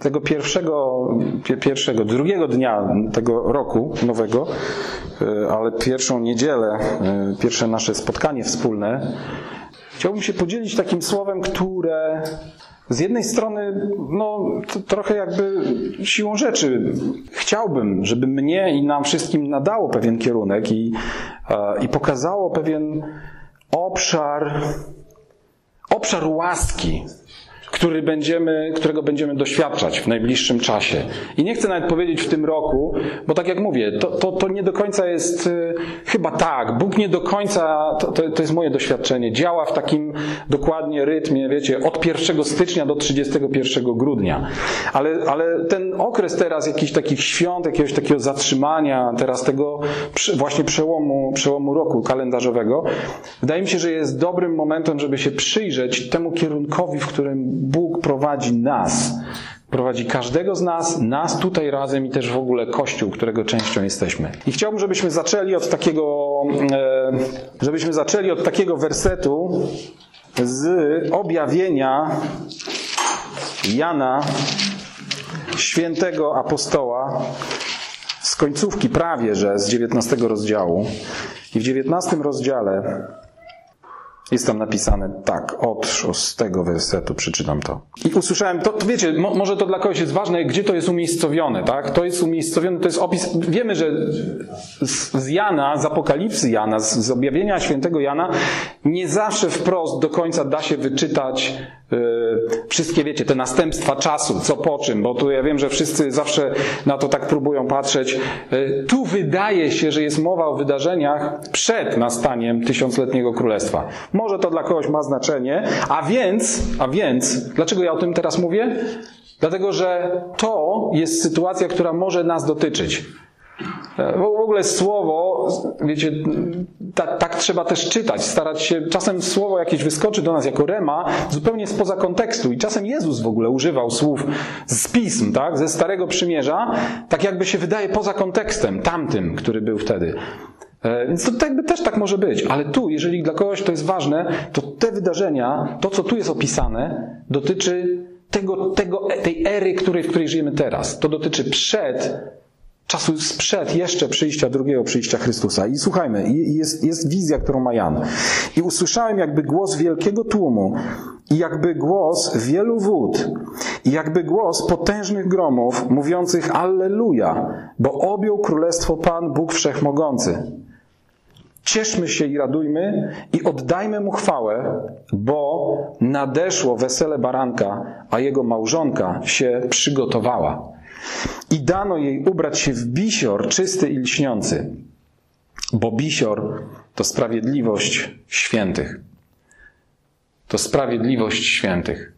tego pierwszego, pierwszego, drugiego dnia tego roku nowego, e, ale pierwszą niedzielę, e, pierwsze nasze spotkanie wspólne, chciałbym się podzielić takim słowem, które z jednej strony, no, trochę jakby siłą rzeczy chciałbym, żeby mnie i nam wszystkim nadało pewien kierunek i, i pokazało pewien obszar, obszar łaski, który będziemy, którego będziemy doświadczać w najbliższym czasie. I nie chcę nawet powiedzieć w tym roku, bo tak jak mówię, to, to, to nie do końca jest y, chyba tak. Bóg nie do końca, to, to jest moje doświadczenie, działa w takim dokładnie rytmie, wiecie, od 1 stycznia do 31 grudnia. Ale, ale ten okres teraz jakichś takich świąt, jakiegoś takiego zatrzymania, teraz tego właśnie przełomu, przełomu roku kalendarzowego, wydaje mi się, że jest dobrym momentem, żeby się przyjrzeć temu kierunkowi, w którym Bóg prowadzi nas. Prowadzi każdego z nas, nas tutaj razem i też w ogóle Kościół, którego częścią jesteśmy. I chciałbym, żebyśmy zaczęli od takiego, e, żebyśmy zaczęli od takiego wersetu z objawienia Jana, świętego apostoła, z końcówki prawie, że z 19 rozdziału. I w 19 rozdziale jest tam napisane tak, od szóstego wersetu przeczytam to. I usłyszałem, to, to wiecie, mo, może to dla kogoś jest ważne, gdzie to jest umiejscowione, tak? To jest umiejscowione, to jest opis, wiemy, że z, z Jana, z Apokalipsy Jana, z, z objawienia świętego Jana, nie zawsze wprost do końca da się wyczytać wszystkie, wiecie, te następstwa czasu, co po czym, bo tu ja wiem, że wszyscy zawsze na to tak próbują patrzeć. Yy, tu wydaje się, że jest mowa o wydarzeniach przed nastaniem tysiącletniego królestwa. Może to dla kogoś ma znaczenie, a więc, a więc, dlaczego ja o tym teraz mówię? Dlatego, że to jest sytuacja, która może nas dotyczyć. W ogóle słowo, wiecie, tak, tak, trzeba też czytać, starać się, czasem słowo jakieś wyskoczy do nas jako rema, zupełnie spoza kontekstu i czasem Jezus w ogóle używał słów z pism, tak, ze Starego Przymierza, tak jakby się wydaje poza kontekstem, tamtym, który był wtedy. E, więc to jakby też tak może być, ale tu, jeżeli dla kogoś to jest ważne, to te wydarzenia, to co tu jest opisane, dotyczy tego, tego, tej ery, której, w której żyjemy teraz. To dotyczy przed czasu sprzed jeszcze przyjścia, drugiego przyjścia Chrystusa. I słuchajmy, jest, jest wizja, którą ma Jan. I usłyszałem jakby głos wielkiego tłumu, i jakby głos wielu wód, i jakby głos potężnych gromów, mówiących Alleluja, bo objął królestwo Pan Bóg Wszechmogący. Cieszmy się i radujmy i oddajmy mu chwałę, bo nadeszło wesele baranka, a jego małżonka się przygotowała. I dano jej ubrać się w bisior czysty i lśniący, bo bisior to sprawiedliwość świętych. To sprawiedliwość świętych.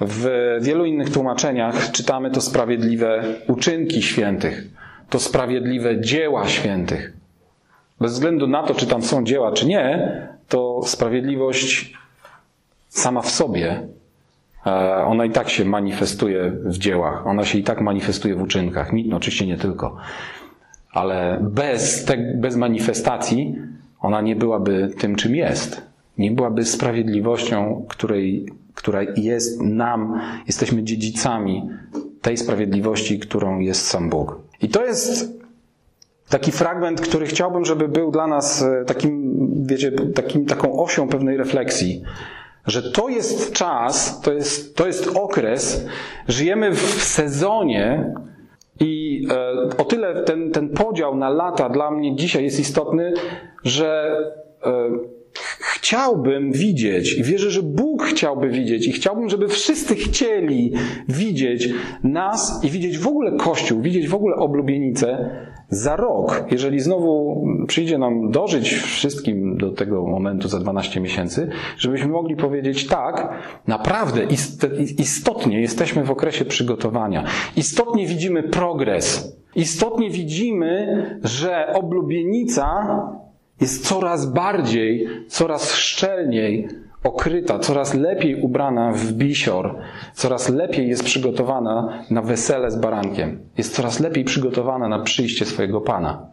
W wielu innych tłumaczeniach czytamy to sprawiedliwe uczynki świętych, to sprawiedliwe dzieła świętych. Bez względu na to, czy tam są dzieła, czy nie, to sprawiedliwość sama w sobie ona i tak się manifestuje w dziełach, ona się i tak manifestuje w uczynkach. No, oczywiście nie tylko. Ale bez, te, bez manifestacji ona nie byłaby tym, czym jest. Nie byłaby sprawiedliwością, której, która jest nam, jesteśmy dziedzicami tej sprawiedliwości, którą jest sam Bóg. I to jest taki fragment, który chciałbym, żeby był dla nas e, takim, wiecie, takim, taką osią pewnej refleksji że to jest czas, to jest, to jest okres, żyjemy w sezonie i e, o tyle ten, ten podział na lata dla mnie dzisiaj jest istotny, że e, chciałbym widzieć i wierzę, że Bóg chciałby widzieć i chciałbym, żeby wszyscy chcieli widzieć nas i widzieć w ogóle Kościół, widzieć w ogóle oblubienicę za rok, jeżeli znowu przyjdzie nam dożyć wszystkim do tego momentu za 12 miesięcy, żebyśmy mogli powiedzieć tak, naprawdę istotnie jesteśmy w okresie przygotowania. Istotnie widzimy progres. Istotnie widzimy, że oblubienica jest coraz bardziej, coraz szczelniej okryta, coraz lepiej ubrana w bisior, coraz lepiej jest przygotowana na wesele z barankiem, jest coraz lepiej przygotowana na przyjście swojego Pana.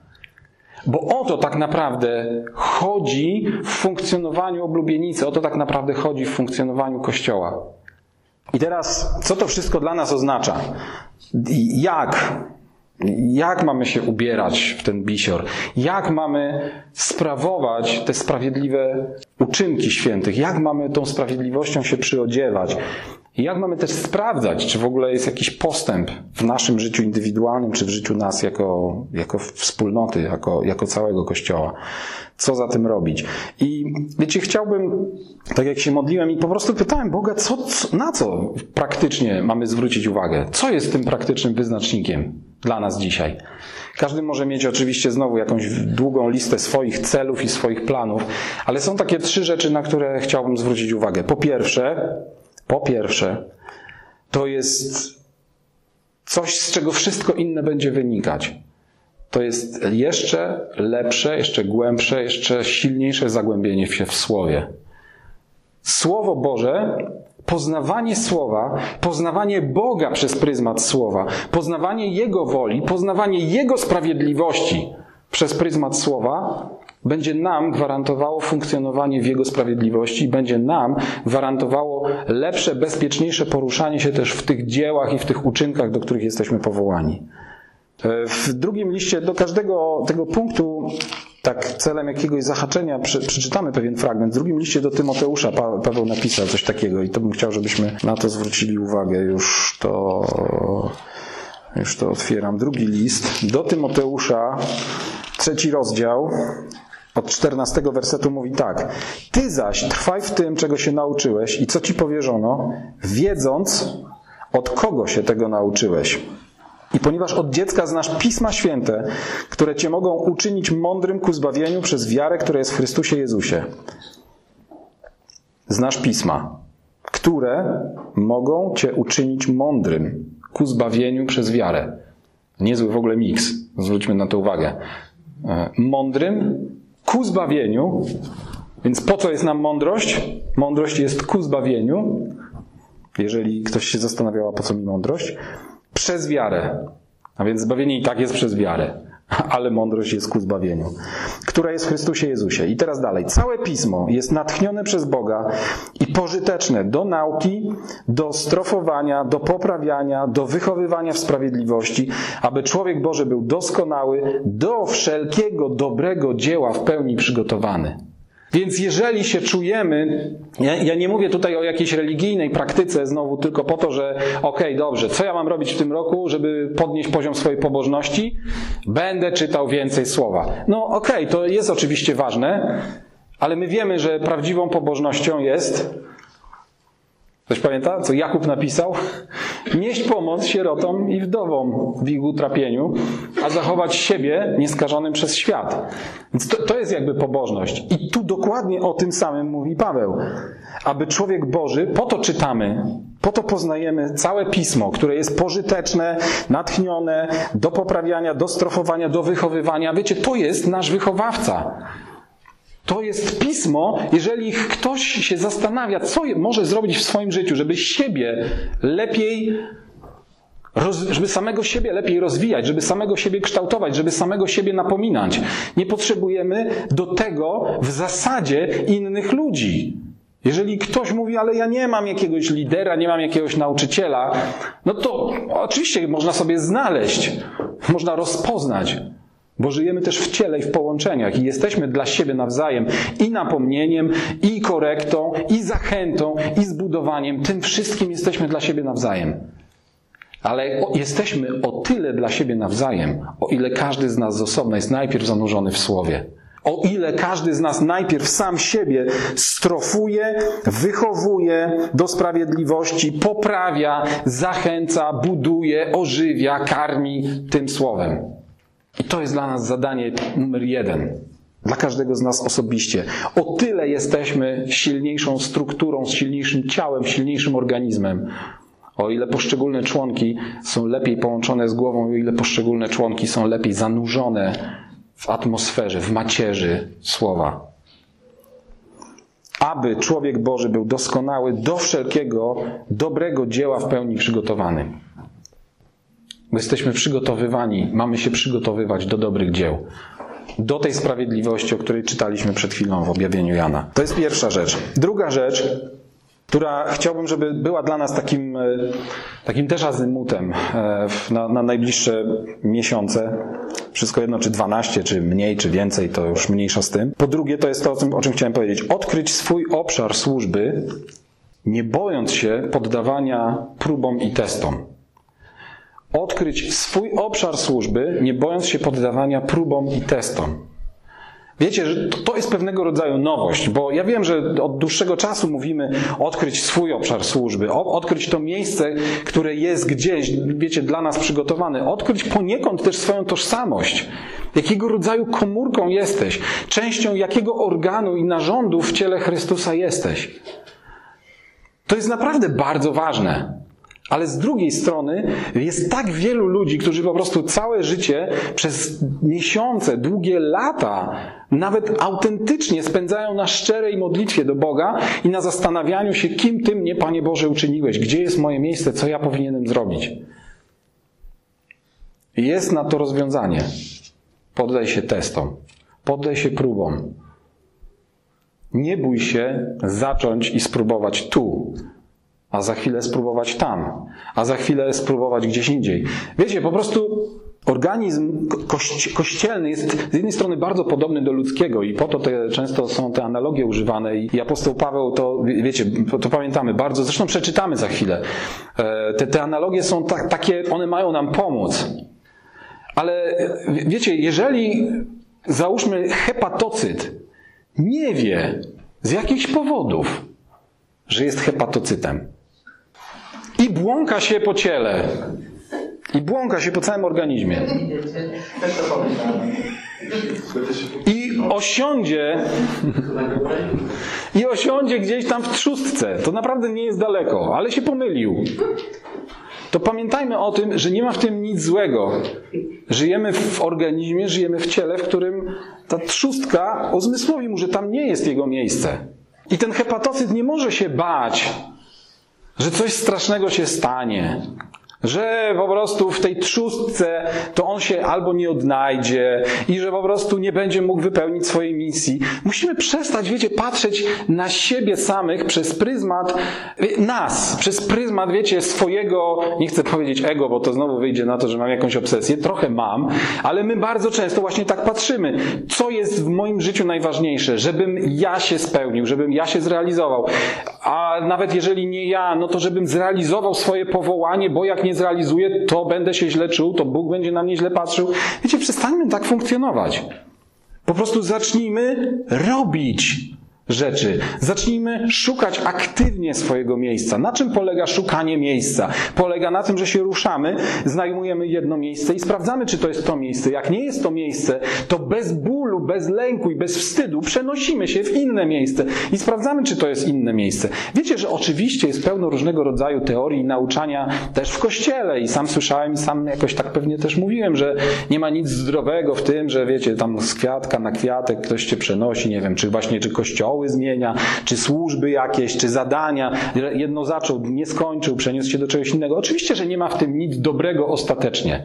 Bo o to tak naprawdę chodzi w funkcjonowaniu oblubienicy, o to tak naprawdę chodzi w funkcjonowaniu Kościoła. I teraz, co to wszystko dla nas oznacza? Jak? Jak mamy się ubierać w ten bisior? Jak mamy sprawować te sprawiedliwe uczynki świętych? Jak mamy tą sprawiedliwością się przyodziewać? Jak mamy też sprawdzać, czy w ogóle jest jakiś postęp w naszym życiu indywidualnym, czy w życiu nas jako, jako wspólnoty, jako, jako całego Kościoła? Co za tym robić? I wiecie, chciałbym, tak jak się modliłem i po prostu pytałem Boga, co, na co praktycznie mamy zwrócić uwagę? Co jest tym praktycznym wyznacznikiem dla nas dzisiaj? Każdy może mieć oczywiście znowu jakąś długą listę swoich celów i swoich planów, ale są takie trzy rzeczy, na które chciałbym zwrócić uwagę. Po pierwsze, po pierwsze, to jest coś, z czego wszystko inne będzie wynikać. To jest jeszcze lepsze, jeszcze głębsze, jeszcze silniejsze zagłębienie się w Słowie. Słowo Boże, poznawanie Słowa, poznawanie Boga przez pryzmat Słowa, poznawanie Jego woli, poznawanie Jego sprawiedliwości przez pryzmat Słowa będzie nam gwarantowało funkcjonowanie w Jego sprawiedliwości będzie nam gwarantowało lepsze, bezpieczniejsze poruszanie się też w tych dziełach i w tych uczynkach, do których jesteśmy powołani. E, w drugim liście do każdego tego punktu, tak celem jakiegoś zahaczenia, przeczytamy pewien fragment. W drugim liście do Tymoteusza Paweł napisał coś takiego i to bym chciał, żebyśmy na to zwrócili uwagę. Już to, już to otwieram. Drugi list do Tymoteusza, trzeci rozdział, od 14 wersetu mówi tak: Ty zaś trwaj w tym, czego się nauczyłeś i co ci powierzono, wiedząc, od kogo się tego nauczyłeś. I ponieważ od dziecka znasz Pisma Święte, które cię mogą uczynić mądrym ku zbawieniu przez wiarę, która jest w Chrystusie Jezusie. Znasz Pisma, które mogą cię uczynić mądrym ku zbawieniu przez wiarę. Niezły w ogóle miks, zwróćmy na to uwagę. E, mądrym ku zbawieniu. Więc po co jest nam mądrość? Mądrość jest ku zbawieniu. Jeżeli ktoś się zastanawiał, po co mi mądrość? Przez wiarę. A więc zbawienie i tak jest przez wiarę. Ale mądrość jest ku zbawieniu, która jest w Chrystusie Jezusie. I teraz dalej. Całe pismo jest natchnione przez Boga i pożyteczne do nauki, do strofowania, do poprawiania, do wychowywania w sprawiedliwości, aby człowiek Boży był doskonały, do wszelkiego dobrego dzieła w pełni przygotowany. Więc jeżeli się czujemy, ja, ja, nie mówię tutaj o jakiejś religijnej praktyce znowu tylko po to, że okej, okay, dobrze, co ja mam robić w tym roku, żeby podnieść poziom swojej pobożności? Będę czytał więcej słowa. No okej, okay, to jest oczywiście ważne, ale my wiemy, że prawdziwą pobożnością jest Ktoś pamięta, co Jakub napisał? Nieść pomoc sierotom i wdowom w ich utrapieniu, a zachować siebie nieskażonym przez świat. Więc to, to jest jakby pobożność. I tu dokładnie o tym samym mówi Paweł. Aby człowiek Boży, po to czytamy, po to poznajemy całe pismo, które jest pożyteczne, natchnione do poprawiania, do strofowania, do wychowywania. Wiecie, to jest nasz wychowawca. To jest pismo, jeżeli ktoś się zastanawia, co może zrobić w swoim życiu, żeby siebie lepiej, żeby samego siebie lepiej rozwijać, żeby samego siebie kształtować, żeby samego siebie napominać. Nie potrzebujemy do tego w zasadzie innych ludzi. Jeżeli ktoś mówi, ale ja nie mam jakiegoś lidera, nie mam jakiegoś nauczyciela, no to oczywiście można sobie znaleźć, można rozpoznać. Bo żyjemy też w ciele i w połączeniach i jesteśmy dla siebie nawzajem i napomnieniem, i korektą, i zachętą, i zbudowaniem. Tym wszystkim jesteśmy dla siebie nawzajem. Ale jesteśmy o tyle dla siebie nawzajem, o ile każdy z nas z osobna jest najpierw zanurzony w słowie. O ile każdy z nas najpierw sam siebie strofuje, wychowuje do sprawiedliwości, poprawia, zachęca, buduje, ożywia, karmi tym słowem. To jest dla nas zadanie numer jeden. Dla każdego z nas osobiście. O tyle jesteśmy silniejszą strukturą, silniejszym ciałem, silniejszym organizmem. O ile poszczególne członki są lepiej połączone z głową, o ile poszczególne członki są lepiej zanurzone w atmosferze, w macierzy słowa. Aby człowiek Boży był doskonały do wszelkiego dobrego dzieła w pełni przygotowany. My jesteśmy przygotowywani, mamy się przygotowywać do dobrych dzieł. Do tej sprawiedliwości, o której czytaliśmy przed chwilą w objawieniu Jana. To jest pierwsza rzecz. Druga rzecz, która chciałbym, żeby była dla nas takim, e, takim też azymutem e, na, na najbliższe miesiące. Wszystko jedno, czy 12, czy mniej, czy więcej, to już mniejsza z tym. Po drugie, to jest to, o czym chciałem powiedzieć. Odkryć swój obszar służby, nie bojąc się poddawania próbom i testom. Odkryć swój obszar służby, nie bojąc się poddawania próbom i testom. Wiecie, że to jest pewnego rodzaju nowość, bo ja wiem, że od dłuższego czasu mówimy odkryć swój obszar służby, odkryć to miejsce, które jest gdzieś, wiecie, dla nas przygotowane, odkryć poniekąd też swoją tożsamość. Jakiego rodzaju komórką jesteś, częścią jakiego organu i narządu w ciele Chrystusa jesteś. To jest naprawdę bardzo ważne. Ale z drugiej strony jest tak wielu ludzi, którzy po prostu całe życie, przez miesiące, długie lata, nawet autentycznie spędzają na szczerej modlitwie do Boga i na zastanawianiu się, kim Ty mnie, Panie Boże, uczyniłeś, gdzie jest moje miejsce, co ja powinienem zrobić. Jest na to rozwiązanie. Poddaj się testom, poddaj się próbom. Nie bój się zacząć i spróbować tu, a za chwilę spróbować tam, a za chwilę spróbować gdzieś indziej. Wiecie, po prostu organizm kościelny jest z jednej strony bardzo podobny do ludzkiego i po to te, często są te analogie używane i apostoł Paweł to, wiecie, to pamiętamy bardzo, zresztą przeczytamy za chwilę. E, te, te analogie są tak, takie, one mają nam pomóc. Ale wiecie, jeżeli załóżmy hepatocyt nie wie z jakichś powodów, że jest hepatocytem, i błąka się po ciele. I błąka się po całym organizmie. I osiądzie i osiądzie gdzieś tam w trzustce. To naprawdę nie jest daleko, ale się pomylił. To pamiętajmy o tym, że nie ma w tym nic złego. Żyjemy w organizmie, żyjemy w ciele, w którym ta trzustka uzmysłowi mu, że tam nie jest jego miejsce. I ten hepatocyt nie może się bać, że coś strasznego się stanie, że po prostu w tej trzustce to on się albo nie odnajdzie i że po prostu nie będzie mógł wypełnić swojej misji. Musimy przestać, wiecie, patrzeć na siebie samych przez pryzmat nas, przez pryzmat, wiecie, swojego, nie chcę powiedzieć ego, bo to znowu wyjdzie na to, że mam jakąś obsesję, trochę mam, ale my bardzo często właśnie tak patrzymy. Co jest w moim życiu najważniejsze? Żebym ja się spełnił, żebym ja się zrealizował. A nawet jeżeli nie ja, no to żebym zrealizował swoje powołanie, bo jak nie nie zrealizuję, to będę się źle czuł, to Bóg będzie na mnie źle patrzył. Wiecie, przestańmy tak funkcjonować. Po prostu zacznijmy robić rzeczy. Zacznijmy szukać aktywnie swojego miejsca. Na czym polega szukanie miejsca? Polega na tym, że się ruszamy, znajmujemy jedno miejsce i sprawdzamy, czy to jest to miejsce. Jak nie jest to miejsce, to bez bólu, bez lęku i bez wstydu przenosimy się w inne miejsce i sprawdzamy, czy to jest inne miejsce. Wiecie, że oczywiście jest pełno różnego rodzaju teorii i nauczania też w kościele i sam słyszałem i sam jakoś tak pewnie też mówiłem, że nie ma nic zdrowego w tym, że wiecie, tam z kwiatka na kwiatek ktoś cię przenosi, nie wiem, czy właśnie, czy kościoły szkoły zmienia, czy służby jakieś, czy zadania. Jedno zaczął, nie skończył, przeniósł się do czegoś innego. Oczywiście, że nie ma w tym nic dobrego ostatecznie.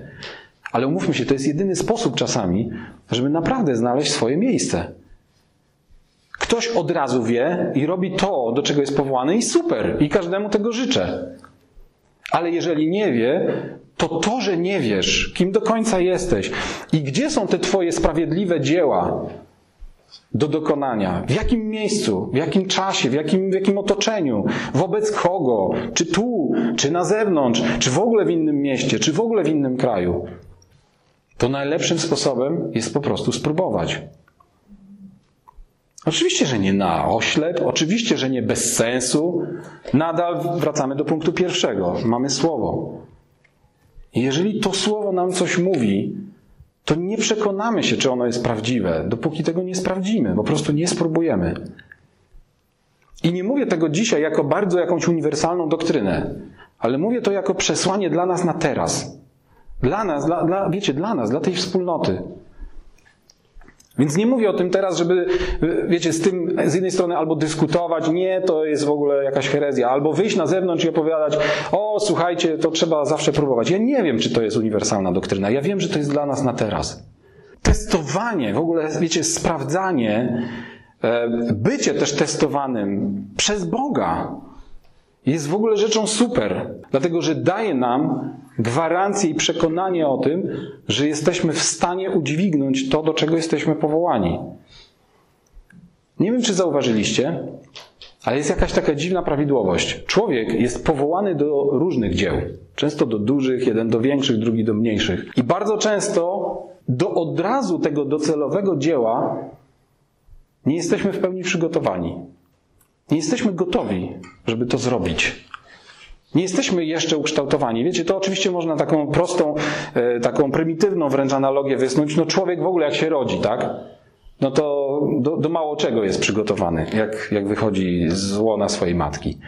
Ale umówmy się, to jest jedyny sposób czasami, żeby naprawdę znaleźć swoje miejsce. Ktoś od razu wie i robi to, do czego jest powołany, i super, i każdemu tego życzę. Ale jeżeli nie wie, to to, że nie wiesz, kim do końca jesteś i gdzie są te Twoje sprawiedliwe dzieła, do dokonania. W jakim miejscu, w jakim czasie, w jakim, w jakim otoczeniu, wobec kogo, czy tu, czy na zewnątrz, czy w ogóle w innym mieście, czy w ogóle w innym kraju. To najlepszym sposobem jest po prostu spróbować. Oczywiście, że nie na oślep, oczywiście, że nie bez sensu. Nadal wracamy do punktu pierwszego. Mamy słowo. Jeżeli to słowo nam coś mówi, to nie przekonamy się, czy ono jest prawdziwe, dopóki tego nie sprawdzimy, po prostu nie spróbujemy. I nie mówię tego dzisiaj jako bardzo jakąś uniwersalną doktrynę, ale mówię to jako przesłanie dla nas na teraz. Dla nas, dla, dla, wiecie, dla nas, dla tej wspólnoty. Więc nie mówię o tym teraz, żeby, wiecie, z tym z jednej strony albo dyskutować, nie, to jest w ogóle jakaś herezja, albo wyjść na zewnątrz i opowiadać, o, słuchajcie, to trzeba zawsze próbować. Ja nie wiem, czy to jest uniwersalna doktryna. Ja wiem, że to jest dla nas na teraz. Testowanie, w ogóle, wiecie, sprawdzanie, e, bycie też testowanym przez Boga jest w ogóle rzeczą super, dlatego że daje nam gwarancję i przekonanie o tym, że jesteśmy w stanie udźwignąć to, do czego jesteśmy powołani. Nie wiem, czy zauważyliście, ale jest jakaś taka dziwna prawidłowość. Człowiek jest powołany do różnych dzieł. Często do dużych, jeden do większych, drugi do mniejszych. I bardzo często do od razu tego docelowego dzieła nie jesteśmy w pełni przygotowani. Nie jesteśmy gotowi, żeby to zrobić. Nie jesteśmy jeszcze ukształtowani. Wiecie, to oczywiście można taką prostą, e, taką prymitywną wręcz analogię wysnuć. No człowiek w ogóle jak się rodzi, tak? No to do, do mało czego jest przygotowany, jak, jak wychodzi z łona swojej matki.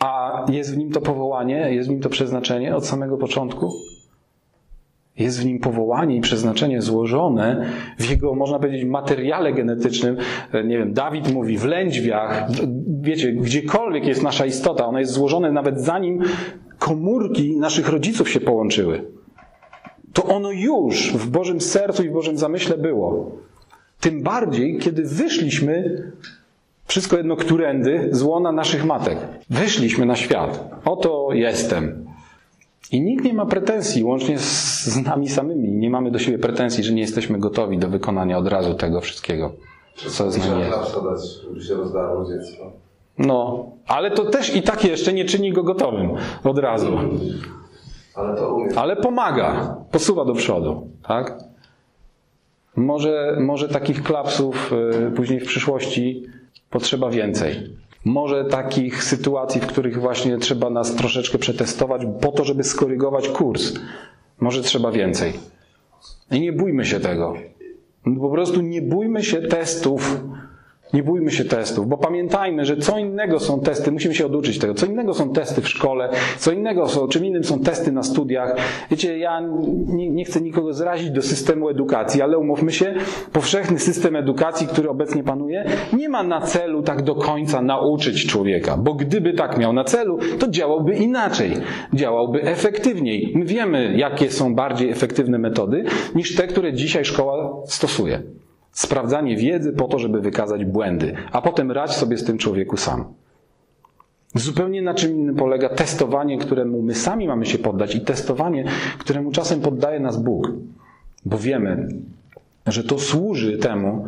A jest w nim to powołanie, jest w nim to przeznaczenie od samego początku? Jest w nim powołanie i przeznaczenie złożone w jego, można powiedzieć, materiale genetycznym. Nie wiem, Dawid mówi w lędźwiach, wiecie, gdziekolwiek jest nasza istota, ona jest złożone nawet zanim komórki naszych rodziców się połączyły. To ono już w Bożym sercu i w Bożym zamyśle było. Tym bardziej, kiedy wyszliśmy, wszystko jedno którędy, z łona naszych matek. Wyszliśmy na świat. Oto jestem. I nikt nie ma pretensji, łącznie z, z nami samymi. Nie mamy do siebie pretensji, że nie jesteśmy gotowi do wykonania od razu tego wszystkiego, co z nami jest. żeby się rozdarło dziecko. No, ale to też i tak jeszcze nie czyni go gotowym od razu. Ale to umie. Ale pomaga, posuwa do przodu, tak? Może, może takich klapsów y, później w przyszłości potrzeba więcej. Może takich sytuacji, w których właśnie trzeba nas troszeczkę przetestować po to, żeby skorygować kurs. Może trzeba więcej. I nie bójmy się tego. Po prostu nie bójmy się testów, nie bójmy się testów, bo pamiętajmy, że co innego są testy, musimy się oduczyć tego, co innego są testy w szkole, co innego są, czym innym są testy na studiach. Wiecie, ja nie, nie chcę nikogo zrazić do systemu edukacji, ale umówmy się, powszechny system edukacji, który obecnie panuje, nie ma na celu tak do końca nauczyć człowieka, bo gdyby tak miał na celu, to działałby inaczej, działałby efektywniej. My wiemy, jakie są bardziej efektywne metody niż te, które dzisiaj szkoła stosuje. Sprawdzanie wiedzy po to, żeby wykazać błędy, a potem radź sobie z tym człowieku sam. Zupełnie na czym innym polega testowanie, któremu my sami mamy się poddać i testowanie, któremu czasem poddaje nas Bóg. Bo wiemy, że to służy temu,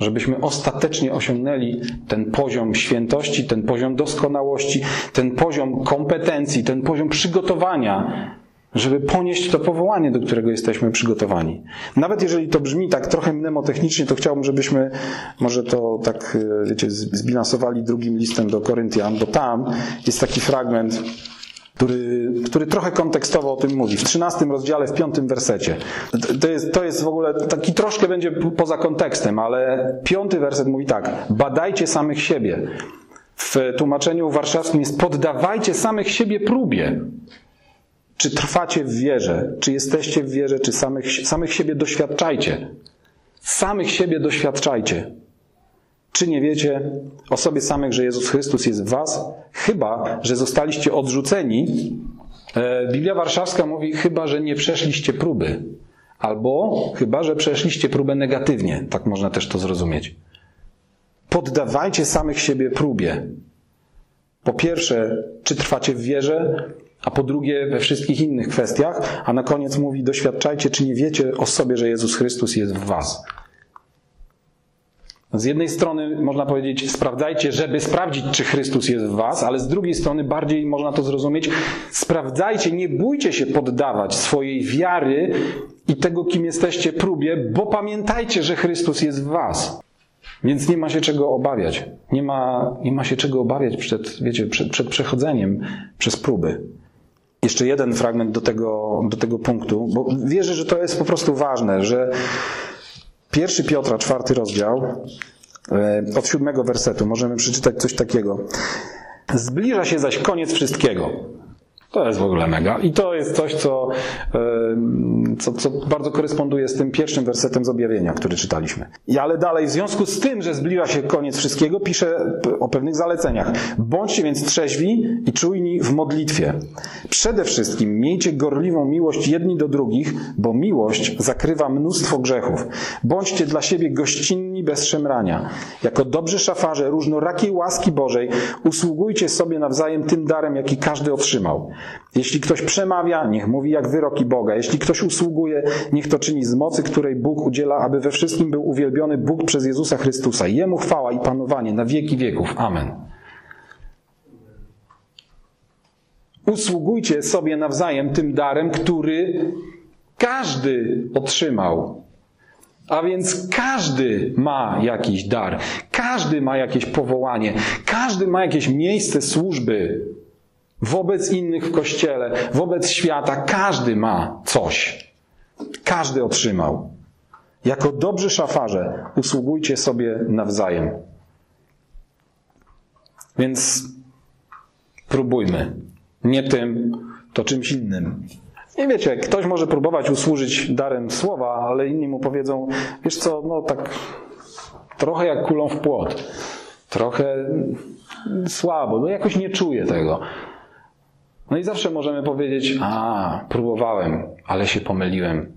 żebyśmy ostatecznie osiągnęli ten poziom świętości, ten poziom doskonałości, ten poziom kompetencji, ten poziom przygotowania żeby ponieść to powołanie, do którego jesteśmy przygotowani. Nawet jeżeli to brzmi tak trochę mnemotechnicznie, to chciałbym, żebyśmy może to tak, e, wiecie, zbilansowali drugim listem do Koryntian, bo tam jest taki fragment, który, który trochę kontekstowo o tym mówi. W 13 rozdziale, w 5 wersecie. To jest, to jest w ogóle taki troszkę będzie poza kontekstem, ale piąty werset mówi tak. Badajcie samych siebie. W tłumaczeniu warszawskim jest poddawajcie samych siebie próbie. Czy trwacie w wierze? Czy jesteście w wierze? Czy samych, samych siebie doświadczajcie? Samych siebie doświadczajcie. Czy nie wiecie o sobie samych, że Jezus Chrystus jest w Was? Chyba, że zostaliście odrzuceni. E, Biblia Warszawska mówi, chyba, że nie przeszliście próby. Albo chyba, że przeszliście próbę negatywnie. Tak można też to zrozumieć. Poddawajcie samych siebie próbie. Po pierwsze, czy trwacie w wierze? A po drugie we wszystkich innych kwestiach, a na koniec mówi: doświadczajcie, czy nie wiecie o sobie, że Jezus Chrystus jest w Was. Z jednej strony można powiedzieć, sprawdzajcie, żeby sprawdzić, czy Chrystus jest w Was, ale z drugiej strony bardziej można to zrozumieć, sprawdzajcie, nie bójcie się poddawać swojej wiary i tego, kim jesteście, próbie, bo pamiętajcie, że Chrystus jest w Was. Więc nie ma się czego obawiać. Nie ma, nie ma się czego obawiać przed, wiecie, przed, przed przechodzeniem przez próby. Jeszcze jeden fragment do tego, do tego punktu, bo wierzę, że to jest po prostu ważne, że pierwszy Piotra, czwarty rozdział, e, od siódmego wersetu możemy przeczytać coś takiego. Zbliża się zaś koniec wszystkiego. To jest w ogóle mega. I to jest coś, co, co, co, bardzo koresponduje z tym pierwszym wersetem z objawienia, który czytaliśmy. I ale dalej, w związku z tym, że zbliża się koniec wszystkiego, pisze o pewnych zaleceniach. Bądźcie więc trzeźwi i czujni w modlitwie. Przede wszystkim miejcie gorliwą miłość jedni do drugich, bo miłość zakrywa mnóstwo grzechów. Bądźcie dla siebie gościnni czynni bez szemrania. Jako dobrzy szafarze różnorakiej łaski Bożej usługujcie sobie nawzajem tym darem, jaki każdy otrzymał. Jeśli ktoś przemawia, niech mówi jak wyroki Boga. Jeśli ktoś usługuje, niech to czyni z mocy, której Bóg udziela, aby we wszystkim był uwielbiony Bóg przez Jezusa Chrystusa. Jemu chwała i panowanie na wieki wieków. Amen. Usługujcie sobie nawzajem tym darem, który każdy otrzymał. A więc każdy ma jakiś dar, każdy ma jakieś powołanie, każdy ma jakieś miejsce służby wobec innych w kościele, wobec świata. Każdy ma coś. Każdy otrzymał. Jako dobrzy szafarze usługujcie sobie nawzajem. Więc próbujmy. Nie tym, to czymś innym. Nie wiecie, ktoś może próbować usłużyć darem słowa, ale inni mu powiedzą, wiesz co, no tak trochę jak kulą w płot. Trochę słabo, no jakoś nie czuję tego. No i zawsze możemy powiedzieć, a, próbowałem, ale się pomyliłem.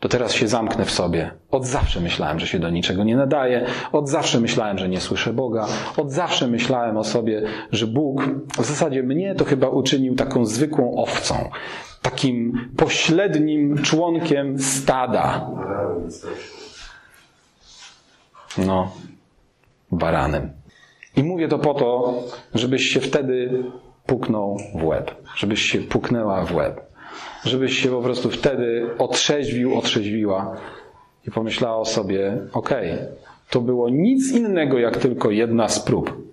To teraz się zamknę w sobie. Od zawsze myślałem, że się do niczego nie nadaje. Od zawsze myślałem, że nie słyszę Boga. Od zawsze myślałem o sobie, że Bóg w zasadzie mnie to chyba uczynił taką zwykłą owcą. Takim pośrednim członkiem stada. No, baranem. I mówię to po to, żebyś się wtedy puknął w łeb. Żebyś się puknęła w łeb. Żebyś się po prostu wtedy otrzeźwił, otrzeźwiła i pomyślała o sobie, okej, okay, to było nic innego jak tylko jedna z prób.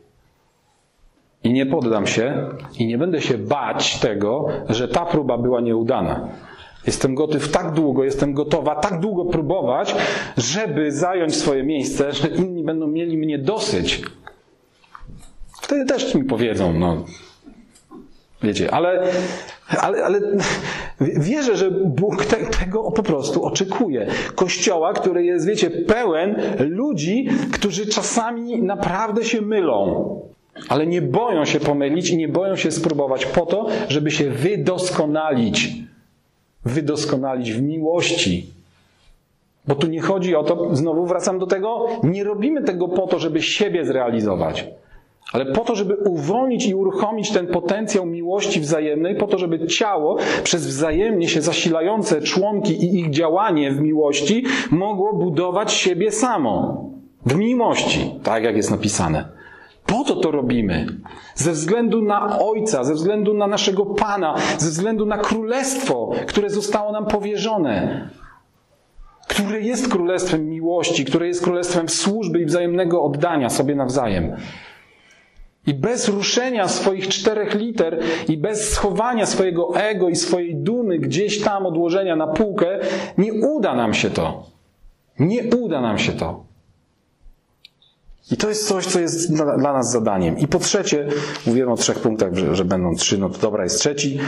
I nie poddam się i nie będę się bać tego, że ta próba była nieudana. Jestem gotów tak długo, jestem gotowa tak długo próbować, żeby zająć swoje miejsce, że inni będą mieli mnie dosyć. Wtedy też mi powiedzą, no, wiecie, ale, ale, ale wierzę, że Bóg te, tego po prostu oczekuje. Kościoła, który jest, wiecie, pełen ludzi, którzy czasami naprawdę się mylą. Ale nie boją się pomylić i nie boją się spróbować po to, żeby się wydoskonalić. Wydoskonalić w miłości. Bo tu nie chodzi o to, znowu wracam do tego, nie robimy tego po to, żeby siebie zrealizować, ale po to, żeby uwolnić i uruchomić ten potencjał miłości wzajemnej, po to, żeby ciało przez wzajemnie się zasilające członki i ich działanie w miłości mogło budować siebie samo. W miłości, tak jak jest napisane. Po to to robimy. Ze względu na Ojca, ze względu na naszego Pana, ze względu na królestwo, które zostało nam powierzone, które jest królestwem miłości, które jest królestwem służby i wzajemnego oddania sobie nawzajem. I bez ruszenia swoich czterech liter i bez schowania swojego ego i swojej dumy gdzieś tam odłożenia na półkę, nie uda nam się to. Nie uda nam się to. I to jest coś, co jest dla, dla nas zadaniem. I po trzecie, mówiłem o trzech punktach, że, że będą trzy, no to dobra jest trzeci.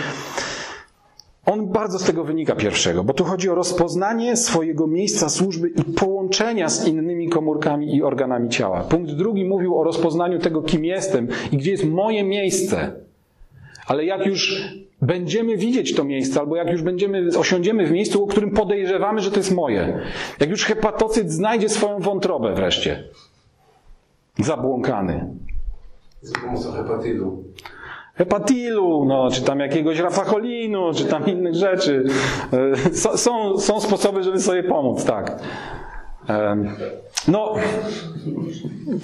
On bardzo z tego wynika pierwszego, bo tu chodzi o rozpoznanie swojego miejsca służby i połączenia z innymi komórkami i organami ciała. Punkt drugi mówił o rozpoznaniu tego, kim jestem i gdzie jest moje miejsce. Ale jak już będziemy widzieć to miejsce, albo jak już będziemy, osiądziemy w miejscu, o którym podejrzewamy, że to jest moje, jak już hepatocyt znajdzie swoją wątrobę wreszcie, zabłąkany. Za pomocą hepatilu. Hepatilu, no, czy tam jakiegoś rafacholinu, czy tam innych rzeczy. E, są, są sposoby, żeby sobie pomóc, tak. No,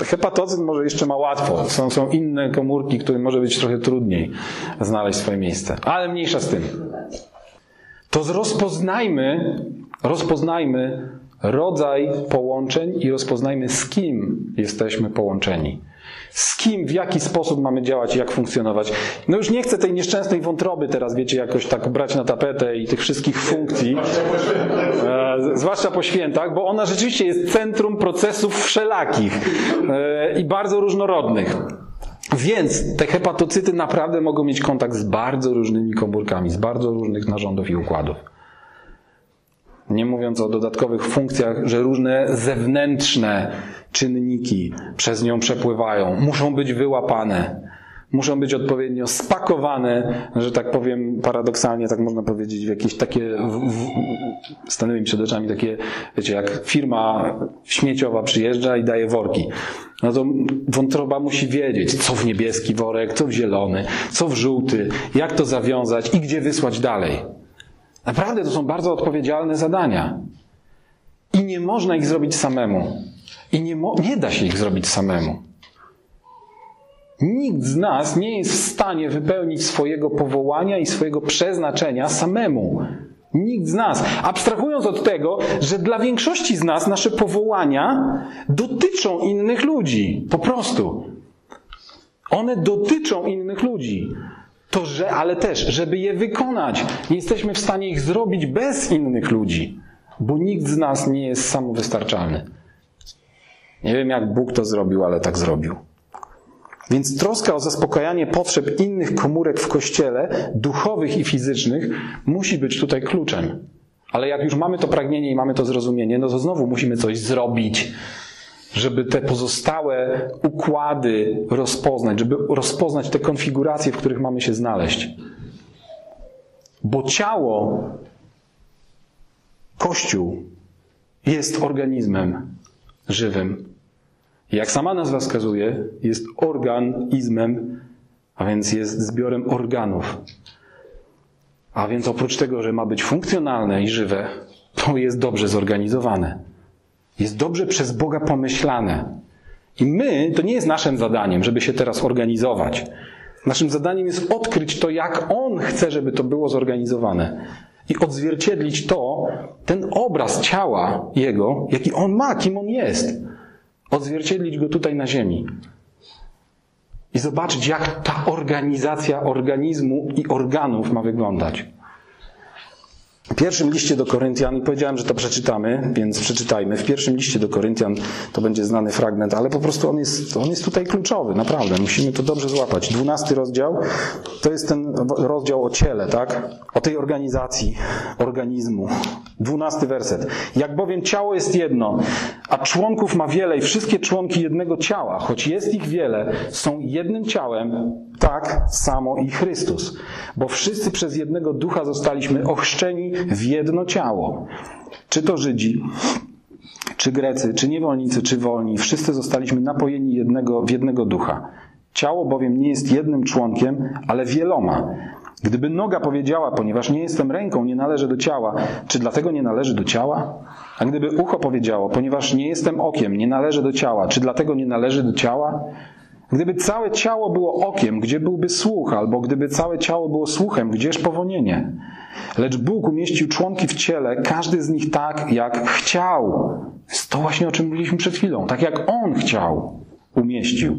hepatocyt może jeszcze ma łatwo. Są, są inne komórki, które może być trochę trudniej znaleźć swoje miejsce. Ale mniejsza z tym. To rozpoznajmy, rozpoznajmy rodzaj połączeń i rozpoznajmy, z kim jesteśmy połączeni. Z kim, w jaki sposób mamy działać jak funkcjonować. No już nie chcę tej nieszczęsnej wątroby teraz, wiecie, jakoś tak brać na tapetę i tych wszystkich funkcji, e, zwłaszcza po świętach, bo ona rzeczywiście jest centrum procesów wszelakich e, i bardzo różnorodnych. Więc te hepatocyty naprawdę mogą mieć kontakt z bardzo różnymi komórkami, z bardzo różnych narządów i układów. Nie mówiąc o dodatkowych funkcjach, że różne zewnętrzne czynniki przez nią przepływają, muszą być wyłapane. muszą być odpowiednio spakowane, że tak powiem paradoksalnie, tak można powiedzieć, w jakieś takie, w, w, stanęły mi przed oczami takie, wiecie, jak firma śmieciowa przyjeżdża i daje worki. No to wątroba musi wiedzieć, co w niebieski worek, co w zielony, co w żółty, jak to zawiązać i gdzie wysłać dalej. Naprawdę to są bardzo odpowiedzialne zadania. I nie można ich zrobić samemu. I nie, nie da się ich zrobić samemu. Nikt z nas nie jest w stanie wypełnić swojego powołania i swojego przeznaczenia samemu. Nikt z nas. Abstrahując od tego, że dla większości z nas nasze powołania dotyczą innych ludzi. Po prostu. One dotyczą innych ludzi. To, że, ale też, żeby je wykonać, nie jesteśmy w stanie ich zrobić bez innych ludzi, bo nikt z nas nie jest samowystarczalny. Nie wiem, jak Bóg to zrobił, ale tak zrobił. Więc troska o zaspokajanie potrzeb innych komórek w kościele, duchowych i fizycznych, musi być tutaj kluczem. Ale jak już mamy to pragnienie i mamy to zrozumienie, no to znowu musimy coś zrobić, żeby te pozostałe układy rozpoznać, żeby rozpoznać te konfiguracje, w których mamy się znaleźć. Bo ciało, Kościół jest organizmem żywym. Jak sama nazwa wskazuje, jest organizmem, a więc jest zbiorem organów. A więc oprócz tego, że ma być funkcjonalne i żywe, to jest dobrze zorganizowane. Jest dobrze przez Boga pomyślane. I my, to nie jest naszym zadaniem, żeby się teraz organizować. Naszym zadaniem jest odkryć to, jak On chce, żeby to było zorganizowane. I odzwierciedlić to, ten obraz ciała Jego, jaki On ma, kim On jest. Odzwierciedlić go tutaj na Ziemi. I zobaczyć, jak ta organizacja organizmu i organów ma wyglądać. W pierwszym liście do Koryntian, powiedziałem, że to przeczytamy, więc przeczytajmy. W pierwszym liście do Koryntian to będzie znany fragment, ale po prostu on jest, on jest tutaj kluczowy, naprawdę. Musimy to dobrze złapać. Dwunasty rozdział to jest ten rozdział o ciele, tak? O tej organizacji, organizmu. Dwunasty werset. Jak bowiem ciało jest jedno, a członków ma wiele i wszystkie członki jednego ciała, choć jest ich wiele, są jednym ciałem, tak samo i Chrystus. Bo wszyscy przez jednego ducha zostaliśmy ochrzczeni w jedno ciało. Czy to Żydzi, czy Grecy, czy niewolnicy, czy wolni, wszyscy zostaliśmy napojeni jednego, w jednego ducha. Ciało bowiem nie jest jednym członkiem, ale wieloma. Gdyby noga powiedziała, ponieważ nie jestem ręką, nie należy do ciała, czy dlatego nie należy do ciała? A gdyby ucho powiedziało, ponieważ nie jestem okiem, nie należy do ciała, czy dlatego nie należy do ciała? Gdyby całe ciało było okiem, gdzie byłby słuch, albo gdyby całe ciało było słuchem, gdzież powonienie? Lecz Bóg umieścił członki w ciele, każdy z nich tak, jak chciał. Jest to właśnie o czym mówiliśmy przed chwilą. Tak jak On chciał, umieścił.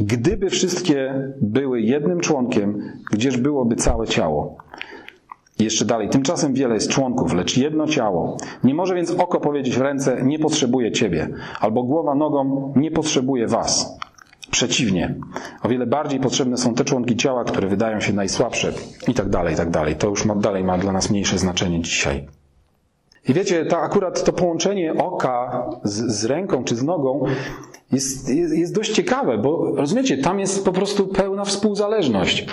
Gdyby wszystkie były jednym członkiem, gdzież byłoby całe ciało? Jeszcze dalej. Tymczasem wiele jest członków, lecz jedno ciało. Nie może więc oko powiedzieć ręce, nie potrzebuje ciebie, albo głowa nogą, nie potrzebuje was. Przeciwnie, o wiele bardziej potrzebne są te członki ciała, które wydają się najsłabsze, i tak dalej, i tak dalej. To już ma, dalej ma dla nas mniejsze znaczenie dzisiaj. I wiecie, to akurat to połączenie oka z, z ręką czy z nogą jest, jest, jest dość ciekawe, bo rozumiecie, tam jest po prostu pełna współzależność.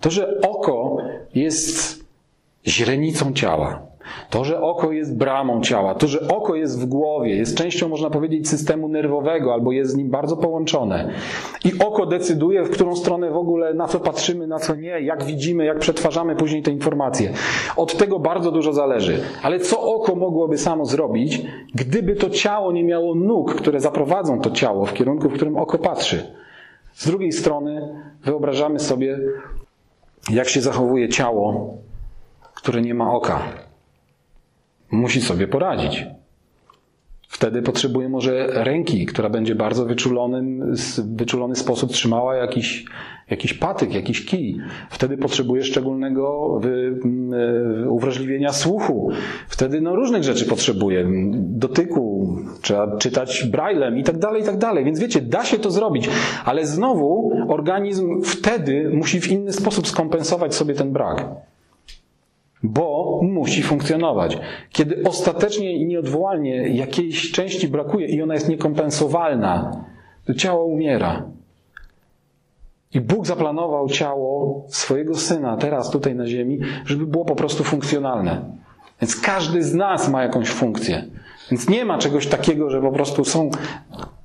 To, że oko jest źrenicą ciała, to, że oko jest bramą ciała, to, że oko jest w głowie, jest częścią, można powiedzieć, systemu nerwowego, albo jest z nim bardzo połączone. I oko decyduje, w którą stronę w ogóle, na co patrzymy, na co nie, jak widzimy, jak przetwarzamy później te informacje. Od tego bardzo dużo zależy. Ale co oko mogłoby samo zrobić, gdyby to ciało nie miało nóg, które zaprowadzą to ciało w kierunku, w którym oko patrzy? Z drugiej strony wyobrażamy sobie, jak się zachowuje ciało, które nie ma oka musi sobie poradzić. Wtedy potrzebuje może ręki, która będzie bardzo wyczulonym, wyczulony sposób trzymała jakiś, jakiś patyk, jakiś kij. Wtedy potrzebuje szczególnego wy, uwrażliwienia słuchu. Wtedy no, różnych rzeczy potrzebuje. Dotyku, trzeba czytać braillem i tak dalej, i tak dalej. Więc wiecie, da się to zrobić, ale znowu organizm wtedy musi w inny sposób skompensować sobie ten brak bo musi funkcjonować. Kiedy ostatecznie i nieodwołalnie jakiejś części brakuje i ona jest niekompensowalna, to ciało umiera. I Bóg zaplanował ciało swojego syna teraz tutaj na ziemi, żeby było po prostu funkcjonalne. Więc każdy z nas ma jakąś funkcję. Więc nie ma czegoś takiego, że po prostu są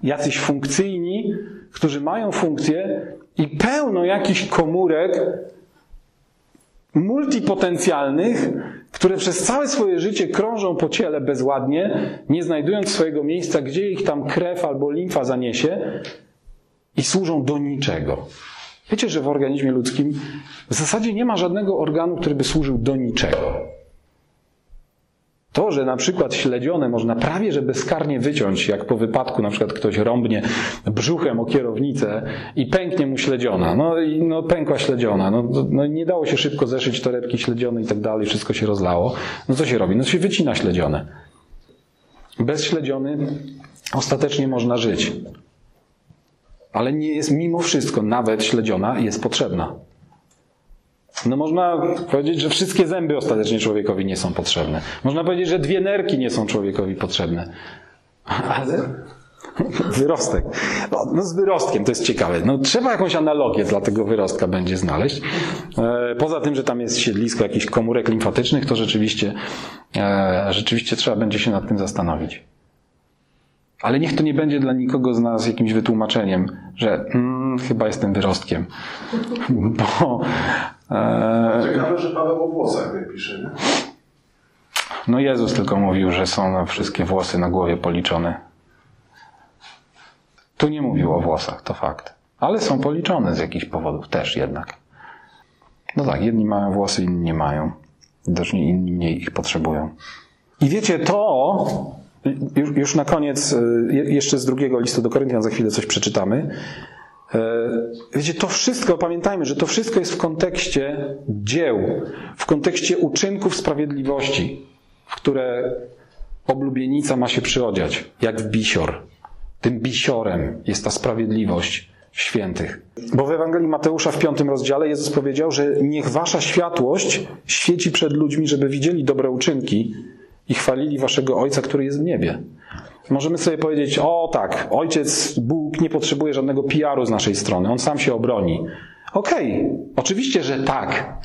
jacyś funkcyjni, którzy mają funkcję i pełno jakichś komórek multipotencjalnych, które przez całe swoje życie krążą po ciele bezładnie, nie znajdując swojego miejsca, gdzie ich tam krew albo limfa zaniesie i służą do niczego. Wiecie, że w organizmie ludzkim w zasadzie nie ma żadnego organu, który by służył do niczego. To, że na przykład śledzione można prawie że bezkarnie wyciąć, jak po wypadku na przykład ktoś rąbnie brzuchem o kierownicę i pęknie mu śledziona. No i no, pękła śledziona. No, no nie dało się szybko zeszyć torebki śledzione i tak dalej, wszystko się rozlało. No co się robi? No się wycina śledzione. Bez śledziony ostatecznie można żyć. Ale nie jest mimo wszystko, nawet śledziona jest potrzebna. No można powiedzieć, że wszystkie zęby ostatecznie człowiekowi nie są potrzebne. Można powiedzieć, że dwie nerki nie są człowiekowi potrzebne. Ale wyrostek. No, no z wyrostkiem to jest ciekawe. No, trzeba jakąś analogię dla tego wyrostka będzie znaleźć. E, poza tym, że tam jest siedlisko jakichś komórek limfatycznych, to rzeczywiście, e, rzeczywiście trzeba będzie się nad tym zastanowić. Ale niech to nie będzie dla nikogo z nas jakimś wytłumaczeniem, że mm, chyba jestem wyrostkiem. Bo. E... Ciekawe, że Paweł o włosach pisze, nie? No Jezus tylko mówił, że są na wszystkie włosy na głowie policzone. Tu nie mówił o włosach, to fakt. Ale są policzone z jakichś powodów też jednak. No tak, jedni mają włosy, inni nie mają. Widocznie inni mniej ich potrzebują. I wiecie, to już, już na koniec, e, jeszcze z drugiego listu do Koryntian za chwilę coś przeczytamy. E, wiecie, to wszystko, pamiętajmy, że to wszystko jest w kontekście dzieł, w kontekście uczynków sprawiedliwości, w które oblubienica ma się przyodziać, jak w bisior. Tym bisiorem jest ta sprawiedliwość świętych. Bo w Ewangelii Mateusza w piątym rozdziale Jezus powiedział, że niech wasza światłość świeci przed ludźmi, żeby widzieli dobre uczynki i chwalili waszego Ojca, który jest w niebie. Możemy sobie powiedzieć, o tak, Ojciec Bóg nie potrzebuje żadnego PR-u z naszej strony, On sam się obroni. Okej, okay, oczywiście, że tak.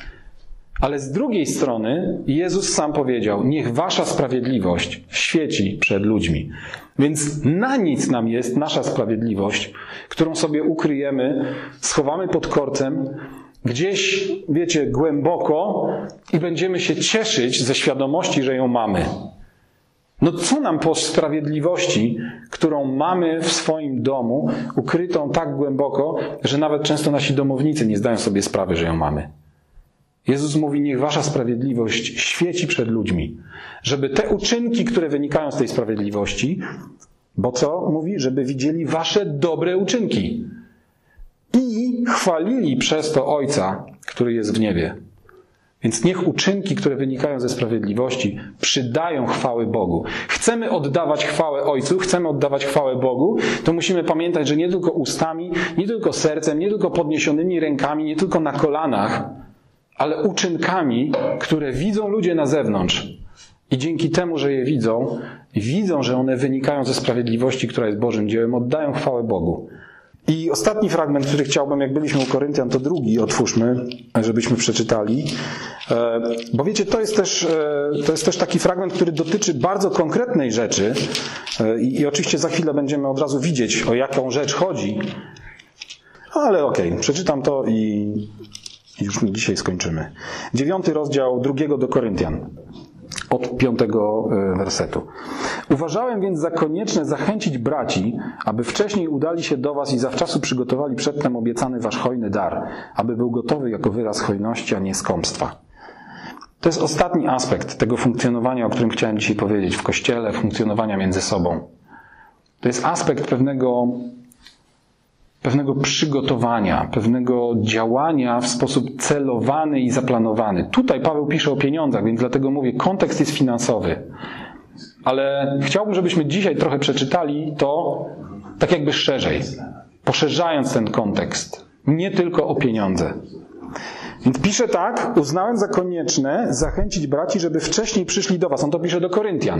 Ale z drugiej strony Jezus sam powiedział: Niech wasza sprawiedliwość świeci przed ludźmi. Więc na nic nam jest nasza sprawiedliwość, którą sobie ukryjemy, schowamy pod korcem, gdzieś, wiecie, głęboko i będziemy się cieszyć ze świadomości, że ją mamy. No co nam po sprawiedliwości, którą mamy w swoim domu, ukrytą tak głęboko, że nawet często nasi domownicy nie zdają sobie sprawy, że ją mamy? Jezus mówi: Niech wasza sprawiedliwość świeci przed ludźmi, żeby te uczynki, które wynikają z tej sprawiedliwości, bo co mówi? Żeby widzieli wasze dobre uczynki i chwalili przez to Ojca, który jest w niebie. Więc niech uczynki, które wynikają ze sprawiedliwości, przydają chwały Bogu. Chcemy oddawać chwałę Ojcu, chcemy oddawać chwałę Bogu, to musimy pamiętać, że nie tylko ustami, nie tylko sercem, nie tylko podniesionymi rękami, nie tylko na kolanach, ale uczynkami, które widzą ludzie na zewnątrz. I dzięki temu, że je widzą, widzą, że one wynikają ze sprawiedliwości, która jest Bożym dziełem, oddają chwałę Bogu. I ostatni fragment, który chciałbym, jak byliśmy u Koryntian, to drugi otwórzmy, żebyśmy przeczytali. E, bo wiecie, to jest też, e, to jest też taki fragment, który dotyczy bardzo konkretnej rzeczy. E, I, oczywiście za chwilę będziemy od razu widzieć, o jaką rzecz chodzi. Ale okej, okay, przeczytam to i już dzisiaj skończymy. Dziewiąty rozdział drugiego do Koryntian od piątego e, wersetu. Uważałem więc za konieczne zachęcić braci, aby wcześniej udali się do was i zawczasu przygotowali przedtem obiecany wasz hojny dar, aby był gotowy jako wyraz hojności, a nie skąpstwa. To jest ostatni aspekt tego funkcjonowania, o którym chciałem dzisiaj powiedzieć, w kościele, funkcjonowania między sobą. To jest aspekt pewnego pewnego przygotowania, pewnego działania w sposób celowany i zaplanowany. Tutaj Paweł pisze o pieniądzach, więc dlatego mówię, kontekst jest finansowy. Ale chciałbym, żebyśmy dzisiaj trochę przeczytali to tak jakby szerzej, poszerzając ten kontekst. Nie tylko o pieniądze. Więc pisze tak, uznałem za konieczne zachęcić braci, żeby wcześniej przyszli do was. On to pisze do Koryntian.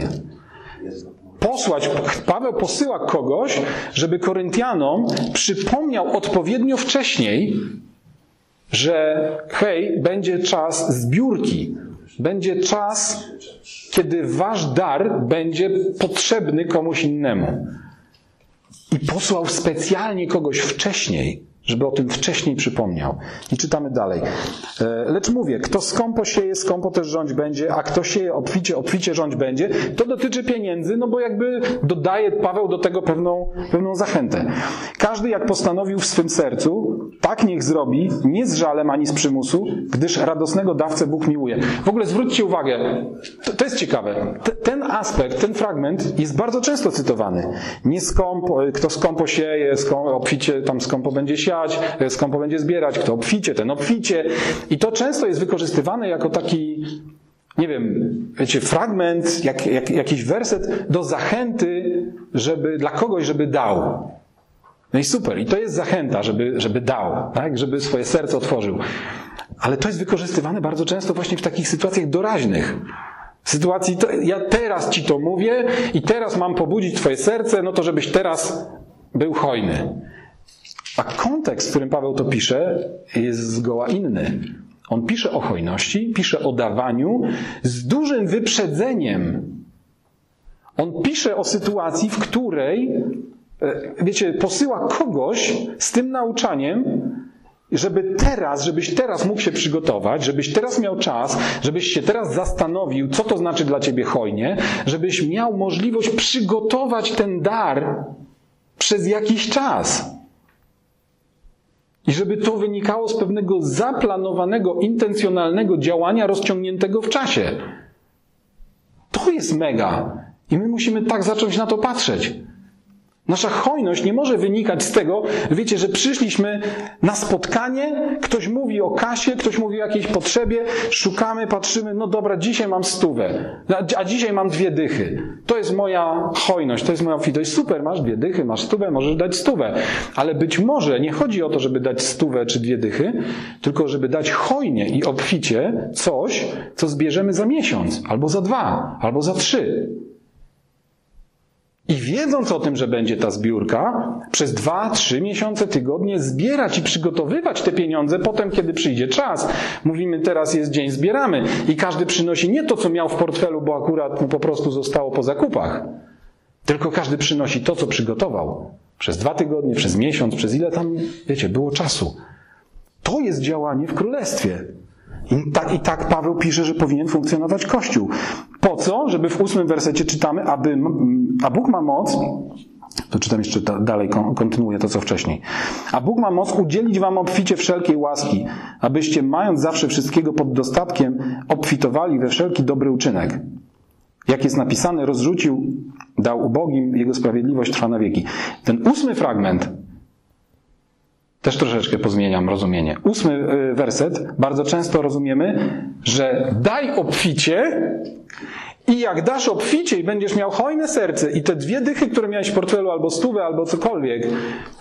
Posłać, Paweł posyła kogoś, żeby Koryntianom przypomniał odpowiednio wcześniej, że hej, będzie czas zbiórki, będzie czas, kiedy wasz dar będzie potrzebny komuś innemu. I posłał specjalnie kogoś wcześniej, żeby o tym wcześniej przypomniał. I czytamy dalej. E, lecz mówię, kto skąpo sieje, skąpo też rządź będzie, a kto sieje obficie, obficie rządź będzie. To dotyczy pieniędzy, no bo jakby dodaje Paweł do tego pewną, pewną zachętę. Każdy jak postanowił w swym sercu, tak niech zrobi, nie z żalem ani z przymusu, gdyż radosnego dawcę Bóg miłuje. W ogóle zwróćcie uwagę, to, to jest ciekawe. T- ten aspekt, ten fragment jest bardzo często cytowany. Nie skąpo, kto skąpo sieje, skąpo, obficie tam skąpo będzie siać, skąpo będzie zbierać, kto obficie, ten obficie. I to często jest wykorzystywane jako taki, nie wiem, wiecie, fragment, jak, jak, jakiś werset do zachęty, żeby, dla kogoś, żeby dał. No i super, i to jest zachęta, żeby, żeby dał, tak? żeby swoje serce otworzył. Ale to jest wykorzystywane bardzo często właśnie w takich sytuacjach doraźnych. W sytuacji, to, ja teraz ci to mówię i teraz mam pobudzić twoje serce, no to żebyś teraz był hojny. A kontekst, w którym Paweł to pisze, jest zgoła inny. On pisze o hojności, pisze o dawaniu z dużym wyprzedzeniem. On pisze o sytuacji, w której, e, wiecie, posyła kogoś z tym nauczaniem, żeby teraz, żebyś teraz mógł się przygotować, żebyś teraz miał czas, żebyś się teraz zastanowił, co to znaczy dla ciebie hojnie, żebyś miał możliwość przygotować ten dar przez jakiś czas. I żeby to wynikało z pewnego zaplanowanego, intencjonalnego działania rozciągniętego w czasie. To jest mega. I my musimy tak zacząć na to patrzeć. Nasza hojność nie może wynikać z tego, wiecie, że przyszliśmy na spotkanie, ktoś mówi o kasie, ktoś mówi o jakiejś potrzebie, szukamy, patrzymy, no dobra, dzisiaj mam stówę, a dzisiaj mam dwie dychy. To jest moja hojność, to jest moja obfitość. Super, masz dwie dychy, masz stówę, możesz dać stówę. Ale być może nie chodzi o to, żeby dać stówę czy dwie dychy, tylko żeby dać hojnie i obficie coś, co zbierzemy za miesiąc, albo za dwa, albo za trzy. I wiedząc o tym, że będzie ta zbiórka, przez dwa, trzy miesiące, tygodnie zbierać i przygotowywać te pieniądze, potem, kiedy przyjdzie czas, mówimy, teraz jest dzień, zbieramy. I każdy przynosi nie to, co miał w portfelu, bo akurat mu po prostu zostało po zakupach, tylko każdy przynosi to, co przygotował. Przez dwa tygodnie, przez miesiąc, przez ile tam, wiecie, było czasu. To jest działanie w królestwie. I tak, I tak Paweł pisze, że powinien funkcjonować Kościół. Po co? Żeby w ósmym wersecie czytamy, aby, a Bóg ma moc, to czytam jeszcze dalej, kontynuuję to, co wcześniej. A Bóg ma moc udzielić wam obficie wszelkiej łaski, abyście, mając zawsze wszystkiego pod dostatkiem, obfitowali we wszelki dobry uczynek. Jak jest napisane, rozrzucił, dał ubogim, jego sprawiedliwość trwa na wieki. Ten ósmy fragment też troszeczkę pozmieniam rozumienie. Ósmy y, werset. Bardzo często rozumiemy, że daj obficie i jak dasz obficie i będziesz miał hojne serce i te dwie dychy, które miałeś w portfelu, albo stówę, albo cokolwiek,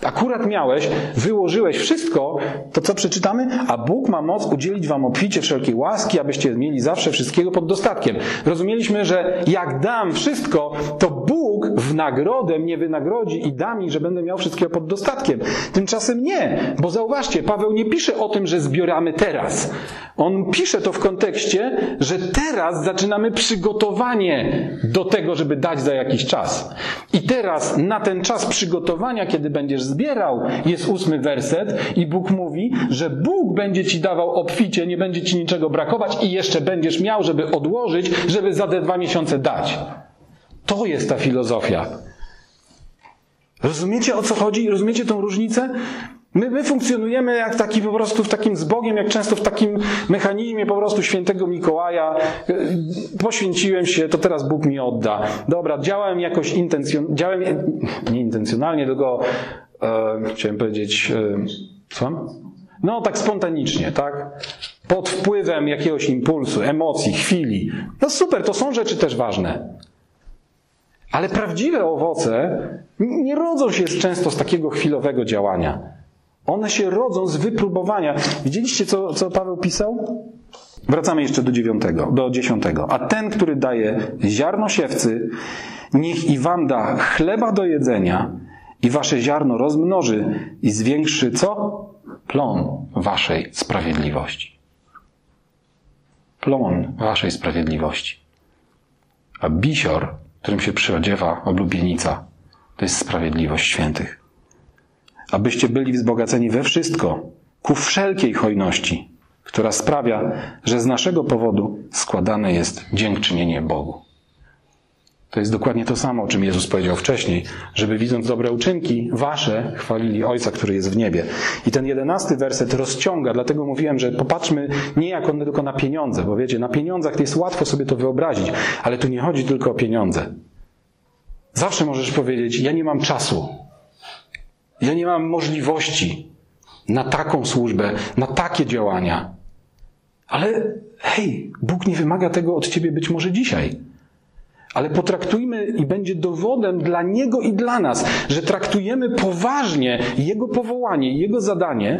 akurat miałeś, wyłożyłeś wszystko, to co przeczytamy? A Bóg ma moc udzielić wam obficie wszelkiej łaski, abyście mieli zawsze wszystkiego pod dostatkiem. Rozumieliśmy, że jak dam wszystko, to Bóg w nagrodę mnie wynagrodzi i da mi, że będę miał wszystkiego pod dostatkiem. Tymczasem nie, bo zauważcie, Paweł nie pisze o tym, że zbieramy teraz. On pisze to w kontekście, że teraz zaczynamy przygotować do tego, żeby dać za jakiś czas. I teraz na ten czas przygotowania, kiedy będziesz zbierał, jest ósmy werset i Bóg mówi, że Bóg będzie ci dawał obficie, nie będzie ci niczego brakować i jeszcze będziesz miał, żeby odłożyć, żeby za te dwa miesiące dać. To jest ta filozofia. Rozumiecie o co chodzi? Rozumiecie tą różnicę? My, my funkcjonujemy jak taki po prostu w takim z Bogiem, jak często w takim mechanizmie po prostu świętego Mikołaja. Poświęciłem się, to teraz Bóg mi odda. Dobra, działałem jakoś intencjonalnie, działałem nie intencjonalnie, tylko e, chciałem powiedzieć, e, co? No tak spontanicznie, tak? Pod wpływem jakiegoś impulsu, emocji, chwili. No super, to są rzeczy też ważne. Ale prawdziwe owoce nie rodzą się często z takiego chwilowego działania. One się rodzą z wypróbowania. Widzieliście, co, co Paweł pisał? Wracamy jeszcze do dziewiątego, do dziesiątego. A ten, który daje ziarno siewcy, Niech i wam da chleba do jedzenia i wasze ziarno rozmnoży i zwiększy co? Plon waszej sprawiedliwości. Plon waszej sprawiedliwości. A bisior, którym się przyodziewa oblubienica, to jest sprawiedliwość świętych. Abyście byli wzbogaceni we wszystko, ku wszelkiej hojności, która sprawia, że z naszego powodu składane jest dziękczynienie Bogu. To jest dokładnie to samo, o czym Jezus powiedział wcześniej, żeby widząc dobre uczynki wasze, chwalili Ojca, który jest w niebie. I ten jedenasty werset rozciąga, dlatego mówiłem, że popatrzmy nie jako tylko na pieniądze, bo wiecie, na pieniądzach to jest łatwo sobie to wyobrazić, ale tu nie chodzi tylko o pieniądze. Zawsze możesz powiedzieć, ja nie mam czasu, ja nie mam możliwości na taką służbę, na takie działania. Ale hej, Bóg nie wymaga tego od ciebie być może dzisiaj. Ale potraktujmy i będzie dowodem dla Niego i dla nas, że traktujemy poważnie Jego powołanie, Jego zadanie.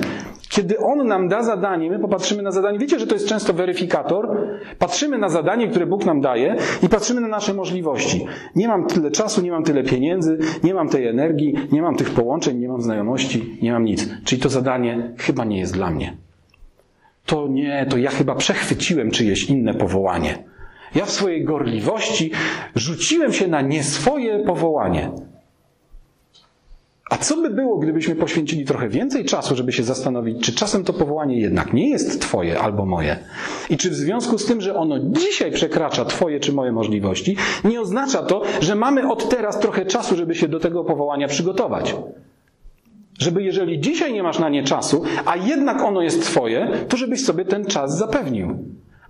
Kiedy On nam da zadanie, my popatrzymy na zadanie. Wiecie, że to jest często weryfikator? Patrzymy na zadanie, które Bóg nam daje i patrzymy na nasze możliwości. Nie mam tyle czasu, nie mam tyle pieniędzy, nie mam tej energii, nie mam tych połączeń, nie mam znajomości, nie mam nic. Czyli to zadanie chyba nie jest dla mnie. To nie, to ja chyba przechwyciłem czyjeś inne powołanie. Ja w swojej gorliwości rzuciłem się na nie swoje powołanie. A co by było, gdybyśmy poświęcili trochę więcej czasu, żeby się zastanowić, czy czasem to powołanie jednak nie jest Twoje albo moje? I czy w związku z tym, że ono dzisiaj przekracza Twoje czy moje możliwości, nie oznacza to, że mamy od teraz trochę czasu, żeby się do tego powołania przygotować? Żeby jeżeli dzisiaj nie masz na nie czasu, a jednak ono jest Twoje, to żebyś sobie ten czas zapewnił.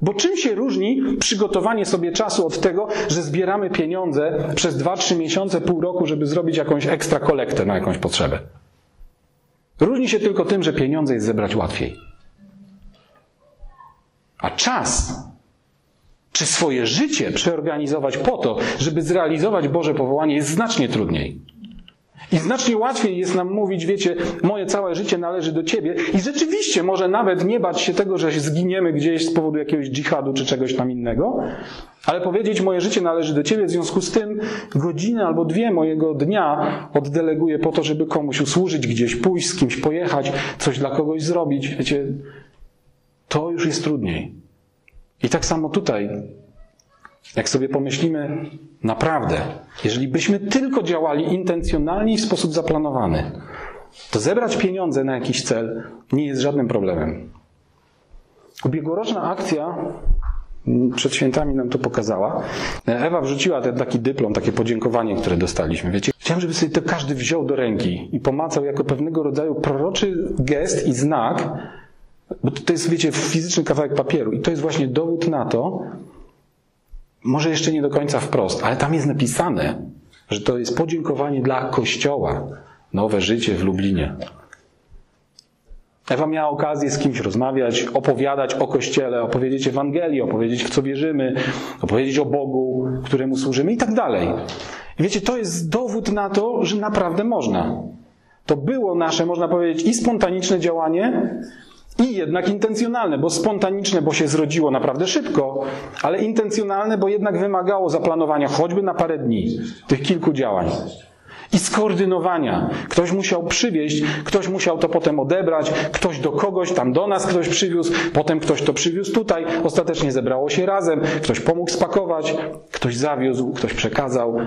Bo czym się różni przygotowanie sobie czasu od tego, że zbieramy pieniądze przez 2-3 miesiące, pół roku, żeby zrobić jakąś ekstra kolektę na jakąś potrzebę? Różni się tylko tym, że pieniądze jest zebrać łatwiej. A czas, czy swoje życie przeorganizować po to, żeby zrealizować Boże powołanie, jest znacznie trudniej. I znacznie łatwiej jest nam mówić, wiecie, moje całe życie należy do Ciebie. I rzeczywiście może nawet nie bać się tego, że zginiemy gdzieś z powodu jakiegoś dżihadu czy czegoś tam innego, ale powiedzieć, moje życie należy do Ciebie, w związku z tym godzinę albo dwie mojego dnia oddeleguję po to, żeby komuś usłużyć, gdzieś pójść, z kimś pojechać, coś dla kogoś zrobić. Wiecie, to już jest trudniej. I tak samo tutaj jak sobie pomyślimy, naprawdę, jeżeli byśmy tylko działali intencjonalnie i w sposób zaplanowany, to zebrać pieniądze na jakiś cel nie jest żadnym problemem. Ubiegłoroczna akcja przed świętami nam to pokazała. Ewa wrzuciła ten taki dyplom, takie podziękowanie, które dostaliśmy. Wiecie, chciałem, żeby sobie to każdy wziął do ręki i pomacał jako pewnego rodzaju proroczy gest i znak, bo to jest, wiecie, fizyczny kawałek papieru i to jest właśnie dowód na to, może jeszcze nie do końca wprost, ale tam jest napisane, że to jest podziękowanie dla Kościoła. Nowe życie w Lublinie. Ewa miała okazję z kimś rozmawiać, opowiadać o Kościele, opowiedzieć Ewangelii, opowiedzieć w co wierzymy, opowiedzieć o Bogu, któremu służymy i tak dalej. I wiecie, to jest dowód na to, że naprawdę można. To było nasze, można powiedzieć, i spontaniczne działanie, i jednak intencjonalne, bo spontaniczne, bo się zrodziło naprawdę szybko, ale intencjonalne, bo jednak wymagało zaplanowania choćby na parę dni tych kilku działań. I skoordynowania. Ktoś musiał przywieźć, ktoś musiał to potem odebrać, ktoś do kogoś, tam do nas ktoś przywiózł, potem ktoś to przywiózł tutaj, ostatecznie zebrało się razem, ktoś pomógł spakować, ktoś zawiózł, ktoś przekazał.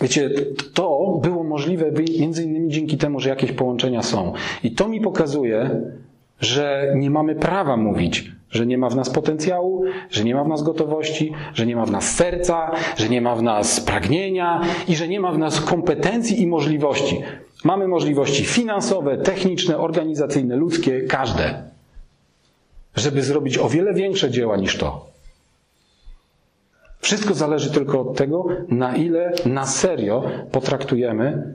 Wiecie, to było możliwe między innymi dzięki temu, że jakieś połączenia są. I to mi pokazuje, że nie mamy prawa mówić, że nie ma w nas potencjału, że nie ma w nas gotowości, że nie ma w nas serca, że nie ma w nas pragnienia i że nie ma w nas kompetencji i możliwości. Mamy możliwości finansowe, techniczne, organizacyjne, ludzkie, każde, żeby zrobić o wiele większe dzieła niż to. Wszystko zależy tylko od tego, na ile na serio potraktujemy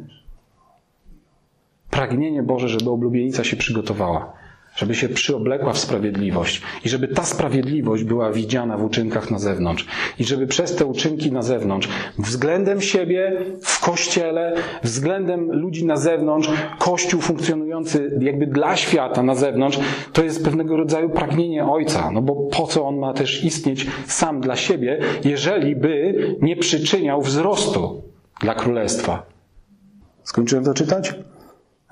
pragnienie Boże, żeby oblubienica się przygotowała żeby się przyoblekła w sprawiedliwość i żeby ta sprawiedliwość była widziana w uczynkach na zewnątrz i żeby przez te uczynki na zewnątrz, względem siebie, w kościele, względem ludzi na zewnątrz, kościół funkcjonujący jakby dla świata na zewnątrz, to jest pewnego rodzaju pragnienie Ojca, no bo po co On ma też istnieć sam dla siebie, jeżeli by nie przyczyniał wzrostu dla Królestwa. Skończyłem to czytać?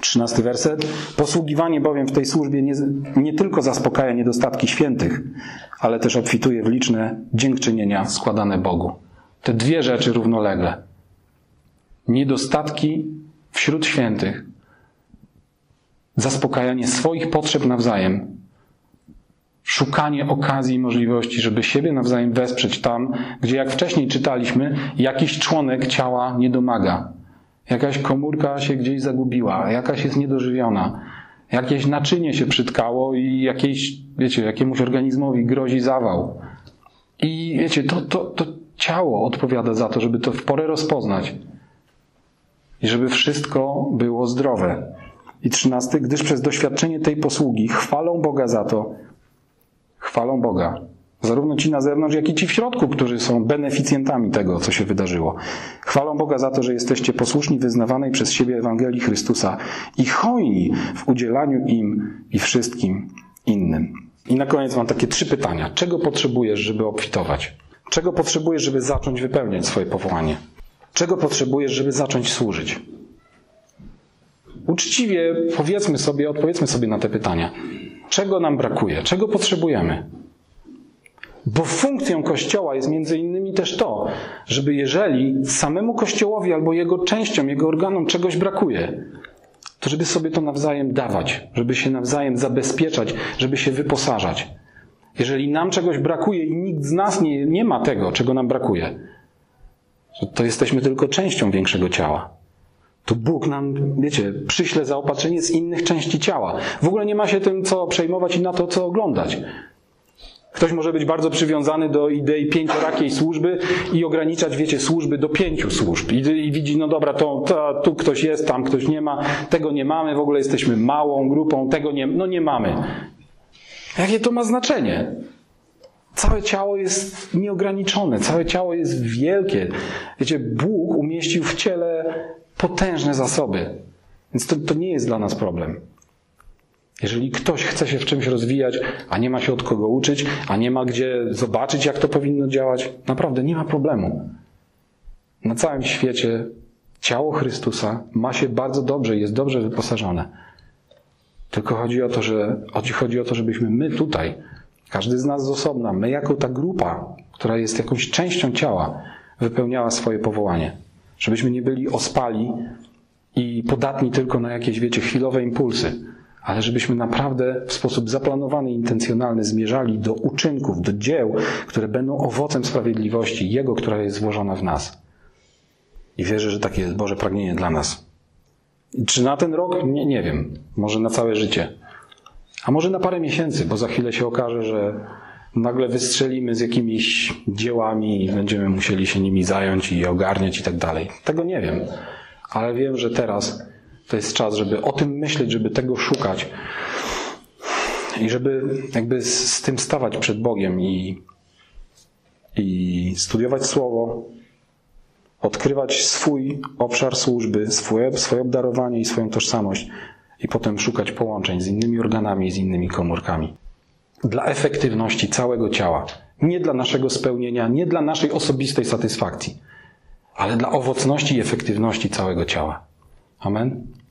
Trzynasty werset. Posługiwanie bowiem w tej służbie nie, nie tylko zaspokaja niedostatki świętych, ale też obfituje w liczne dziękczynienia składane Bogu. Te dwie rzeczy równolegle. Niedostatki wśród świętych, zaspokajanie swoich potrzeb nawzajem, szukanie okazji i możliwości, żeby siebie nawzajem wesprzeć tam, gdzie jak wcześniej czytaliśmy, jakiś członek ciała nie domaga. Jakaś komórka się gdzieś zagubiła, jakaś jest niedożywiona, jakieś naczynie się przytkało i jakiejś, wiecie, jakiemuś organizmowi grozi zawał. I wiecie, to, to, to ciało odpowiada za to, żeby to w porę rozpoznać i żeby wszystko było zdrowe. I trzynasty, gdyż przez doświadczenie tej posługi chwalą Boga za to, chwalą Boga, Zarówno ci na zewnątrz, jak i ci w środku, którzy są beneficjentami tego, co się wydarzyło. Chwalą Boga za to, że jesteście posłuszni wyznawanej przez siebie Ewangelii Chrystusa i hojni w udzielaniu im i wszystkim innym. I na koniec mam takie trzy pytania. Czego potrzebujesz, żeby obfitować? Czego potrzebujesz, żeby zacząć wypełniać swoje powołanie? Czego potrzebujesz, żeby zacząć służyć? Uczciwie powiedzmy sobie, odpowiedzmy sobie na te pytania. Czego nam brakuje? Czego potrzebujemy? Bo funkcją Kościoła jest między innymi też to, żeby jeżeli samemu Kościołowi albo jego częściom, jego organom czegoś brakuje, to żeby sobie to nawzajem dawać, żeby się nawzajem zabezpieczać, żeby się wyposażać. Jeżeli nam czegoś brakuje i nikt z nas nie, nie ma tego, czego nam brakuje, to jesteśmy tylko częścią większego ciała. To Bóg nam, wiecie, przyśle zaopatrzenie z innych części ciała. W ogóle nie ma się tym co przejmować i na to co oglądać. Ktoś może być bardzo przywiązany do idei pięciorakiej służby i ograniczać, wiecie, służby do pięciu służb. I, i widzi, no dobra, to, to, tu ktoś jest, tam ktoś nie ma, tego nie mamy, w ogóle jesteśmy małą grupą, tego nie, no nie mamy. Jakie to ma znaczenie? Całe ciało jest nieograniczone, całe ciało jest wielkie. Wiecie, Bóg umieścił w ciele potężne zasoby. Więc to, to nie jest dla nas problem. Jeżeli ktoś chce się w czymś rozwijać, a nie ma się od kogo uczyć, a nie ma gdzie zobaczyć, jak to powinno działać, naprawdę nie ma problemu. Na całym świecie ciało Chrystusa ma się bardzo dobrze jest dobrze wyposażone. Tylko chodzi o to, że chodzi o to, żebyśmy my tutaj, każdy z nas z osobna, my jako ta grupa, która jest jakąś częścią ciała, wypełniała swoje powołanie. Żebyśmy nie byli ospali i podatni tylko na jakieś, wiecie, chwilowe impulsy ale żebyśmy naprawdę w sposób zaplanowany i intencjonalny zmierzali do uczynków, do dzieł, które będą owocem sprawiedliwości Jego, która jest złożona w nas. I wierzę, że takie jest Boże pragnienie dla nas. Czy na ten rok? Nie, nie wiem. Może na całe życie. A może na parę miesięcy, bo za chwilę się okaże, że nagle wystrzelimy z jakimiś dziełami i będziemy musieli się nimi zająć i ogarniać i tak dalej. Tego nie wiem. Ale wiem, że teraz to jest czas, żeby o tym myśleć, żeby tego szukać i żeby jakby z, tym stawać przed Bogiem i, i studiować Słowo, odkrywać swój obszar służby, swoje, swoje obdarowanie i swoją tożsamość i potem szukać połączeń z innymi organami, z innymi komórkami. Dla efektywności całego ciała. Nie dla naszego spełnienia, nie dla naszej osobistej satysfakcji, ale dla owocności i efektywności całego ciała. Amen.